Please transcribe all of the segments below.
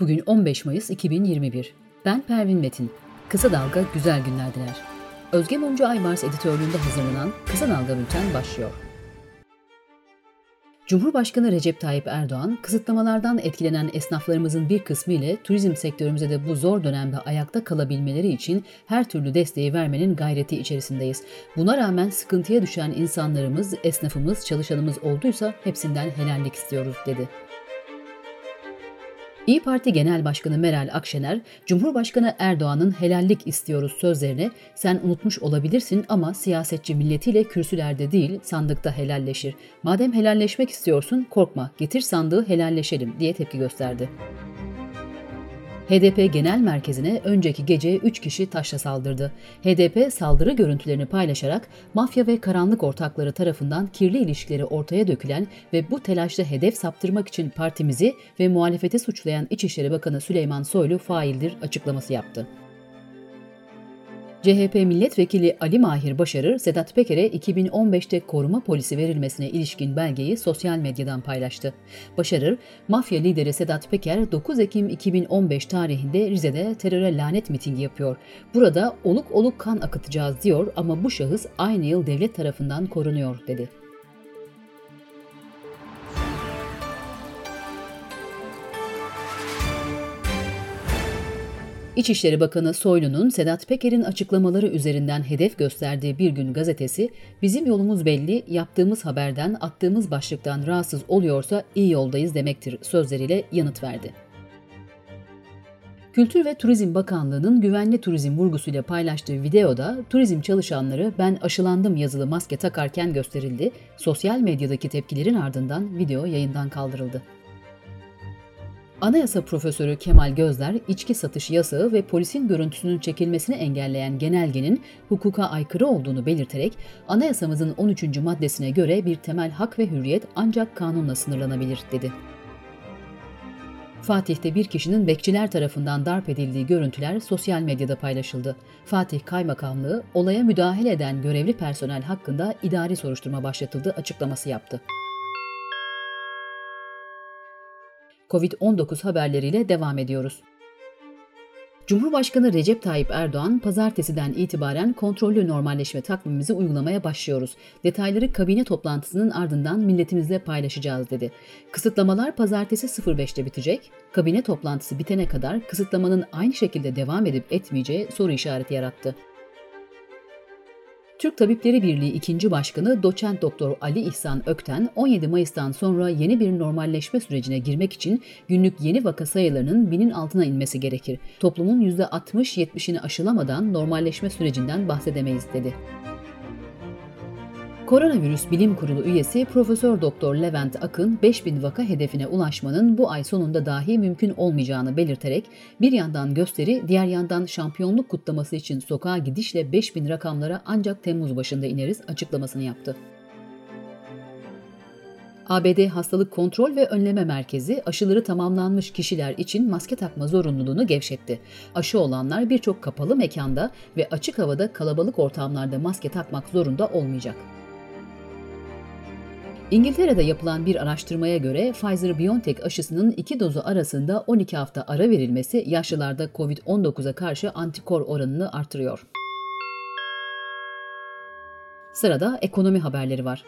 Bugün 15 Mayıs 2021. Ben Pervin Metin. Kısa Dalga güzel günler diler. Özge Mumcu Aymars editörlüğünde hazırlanan Kısa Dalga Bülten başlıyor. Cumhurbaşkanı Recep Tayyip Erdoğan, kısıtlamalardan etkilenen esnaflarımızın bir kısmı ile turizm sektörümüze de bu zor dönemde ayakta kalabilmeleri için her türlü desteği vermenin gayreti içerisindeyiz. Buna rağmen sıkıntıya düşen insanlarımız, esnafımız, çalışanımız olduysa hepsinden helallik istiyoruz dedi. İyi Parti Genel Başkanı Meral Akşener, Cumhurbaşkanı Erdoğan'ın helallik istiyoruz sözlerine sen unutmuş olabilirsin ama siyasetçi milletiyle kürsülerde değil sandıkta helalleşir. Madem helalleşmek istiyorsun korkma getir sandığı helalleşelim diye tepki gösterdi. HDP Genel Merkezi'ne önceki gece 3 kişi taşla saldırdı. HDP saldırı görüntülerini paylaşarak mafya ve karanlık ortakları tarafından kirli ilişkileri ortaya dökülen ve bu telaşla hedef saptırmak için partimizi ve muhalefeti suçlayan İçişleri Bakanı Süleyman Soylu faildir açıklaması yaptı. CHP milletvekili Ali Mahir Başarır, Sedat Peker'e 2015'te koruma polisi verilmesine ilişkin belgeyi sosyal medyadan paylaştı. Başarır, mafya lideri Sedat Peker 9 Ekim 2015 tarihinde Rize'de teröre lanet mitingi yapıyor. Burada oluk oluk kan akıtacağız diyor ama bu şahıs aynı yıl devlet tarafından korunuyor dedi. İçişleri Bakanı Soylu'nun Sedat Peker'in açıklamaları üzerinden hedef gösterdiği Bir Gün gazetesi, bizim yolumuz belli, yaptığımız haberden, attığımız başlıktan rahatsız oluyorsa iyi yoldayız demektir sözleriyle yanıt verdi. Kültür ve Turizm Bakanlığı'nın güvenli turizm vurgusuyla paylaştığı videoda turizm çalışanları ben aşılandım yazılı maske takarken gösterildi. Sosyal medyadaki tepkilerin ardından video yayından kaldırıldı. Anayasa Profesörü Kemal Gözler, içki satış yasağı ve polisin görüntüsünün çekilmesini engelleyen genelgenin hukuka aykırı olduğunu belirterek, anayasamızın 13. maddesine göre bir temel hak ve hürriyet ancak kanunla sınırlanabilir dedi. Fatih'te bir kişinin bekçiler tarafından darp edildiği görüntüler sosyal medyada paylaşıldı. Fatih Kaymakamlığı, olaya müdahale eden görevli personel hakkında idari soruşturma başlatıldı açıklaması yaptı. Covid-19 haberleriyle devam ediyoruz. Cumhurbaşkanı Recep Tayyip Erdoğan, pazartesiden itibaren kontrollü normalleşme takvimimizi uygulamaya başlıyoruz. Detayları kabine toplantısının ardından milletimizle paylaşacağız dedi. Kısıtlamalar pazartesi 05'te bitecek. Kabine toplantısı bitene kadar kısıtlamanın aynı şekilde devam edip etmeyeceği soru işareti yarattı. Türk Tabipleri Birliği 2. Başkanı Doçent Doktor Ali İhsan Ökten 17 Mayıs'tan sonra yeni bir normalleşme sürecine girmek için günlük yeni vaka sayılarının binin altına inmesi gerekir. Toplumun %60-70'ini aşılamadan normalleşme sürecinden bahsedemeyiz dedi. Koronavirüs Bilim Kurulu üyesi Profesör Doktor Levent Akın 5000 vaka hedefine ulaşmanın bu ay sonunda dahi mümkün olmayacağını belirterek bir yandan gösteri, diğer yandan şampiyonluk kutlaması için sokağa gidişle 5000 rakamlara ancak Temmuz başında ineriz açıklamasını yaptı. ABD Hastalık Kontrol ve Önleme Merkezi aşıları tamamlanmış kişiler için maske takma zorunluluğunu gevşetti. Aşı olanlar birçok kapalı mekanda ve açık havada kalabalık ortamlarda maske takmak zorunda olmayacak. İngiltere'de yapılan bir araştırmaya göre Pfizer-BioNTech aşısının iki dozu arasında 12 hafta ara verilmesi yaşlılarda COVID-19'a karşı antikor oranını artırıyor. Sırada ekonomi haberleri var.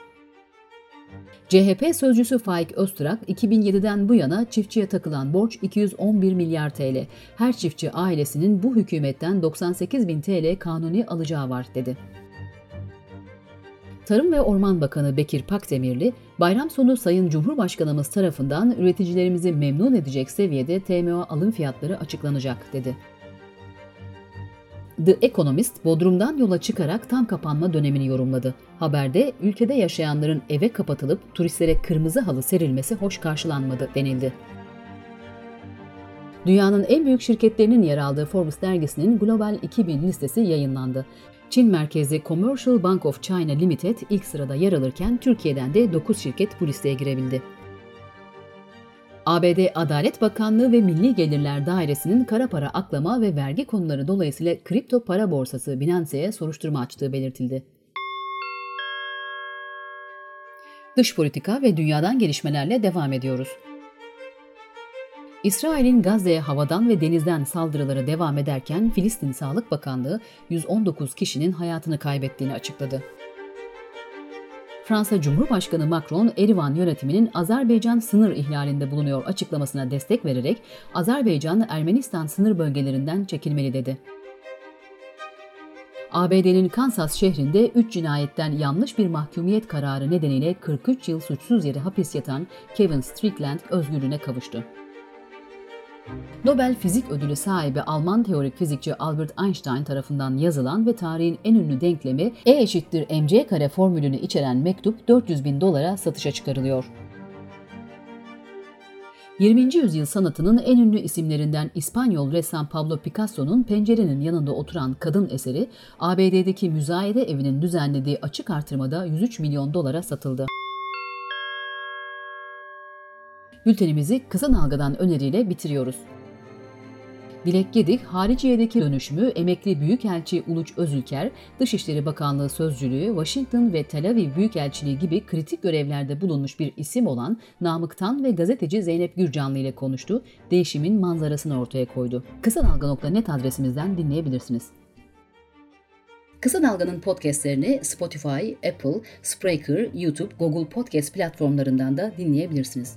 CHP sözcüsü Faik Öztürk, 2007'den bu yana çiftçiye takılan borç 211 milyar TL. Her çiftçi ailesinin bu hükümetten 98 bin TL kanuni alacağı var dedi. Tarım ve Orman Bakanı Bekir Pakdemirli, bayram sonu Sayın Cumhurbaşkanımız tarafından üreticilerimizi memnun edecek seviyede TMO alım fiyatları açıklanacak dedi. The Economist, Bodrum'dan yola çıkarak tam kapanma dönemini yorumladı. Haberde ülkede yaşayanların eve kapatılıp turistlere kırmızı halı serilmesi hoş karşılanmadı denildi. Dünyanın en büyük şirketlerinin yer aldığı Forbes dergisinin Global 2000 listesi yayınlandı. Çin merkezli Commercial Bank of China Limited ilk sırada yer alırken Türkiye'den de 9 şirket bu listeye girebildi. ABD Adalet Bakanlığı ve Milli Gelirler Dairesi'nin kara para aklama ve vergi konuları dolayısıyla kripto para borsası Binance'ye soruşturma açtığı belirtildi. Dış politika ve dünyadan gelişmelerle devam ediyoruz. İsrail'in Gazze'ye havadan ve denizden saldırıları devam ederken Filistin Sağlık Bakanlığı 119 kişinin hayatını kaybettiğini açıkladı. Fransa Cumhurbaşkanı Macron, Erivan yönetiminin Azerbaycan sınır ihlalinde bulunuyor açıklamasına destek vererek Azerbaycan Ermenistan sınır bölgelerinden çekilmeli dedi. ABD'nin Kansas şehrinde 3 cinayetten yanlış bir mahkumiyet kararı nedeniyle 43 yıl suçsuz yere hapis yatan Kevin Strickland özgürlüğüne kavuştu. Nobel Fizik Ödülü sahibi Alman teorik fizikçi Albert Einstein tarafından yazılan ve tarihin en ünlü denklemi E eşittir mc kare formülünü içeren mektup 400 bin dolara satışa çıkarılıyor. 20. yüzyıl sanatının en ünlü isimlerinden İspanyol ressam Pablo Picasso'nun pencerenin yanında oturan kadın eseri ABD'deki müzayede evinin düzenlediği açık artırmada 103 milyon dolara satıldı. Bültenimizi kısa dalgadan öneriyle bitiriyoruz. Dilek Gedik, hariciyedeki dönüşümü emekli Büyükelçi Uluç Özülker, Dışişleri Bakanlığı Sözcülüğü, Washington ve Tel Aviv Büyükelçiliği gibi kritik görevlerde bulunmuş bir isim olan Namıktan ve gazeteci Zeynep Gürcanlı ile konuştu, değişimin manzarasını ortaya koydu. Kısa Dalga.net adresimizden dinleyebilirsiniz. Kısa Dalga'nın podcastlerini Spotify, Apple, Spreaker, YouTube, Google Podcast platformlarından da dinleyebilirsiniz.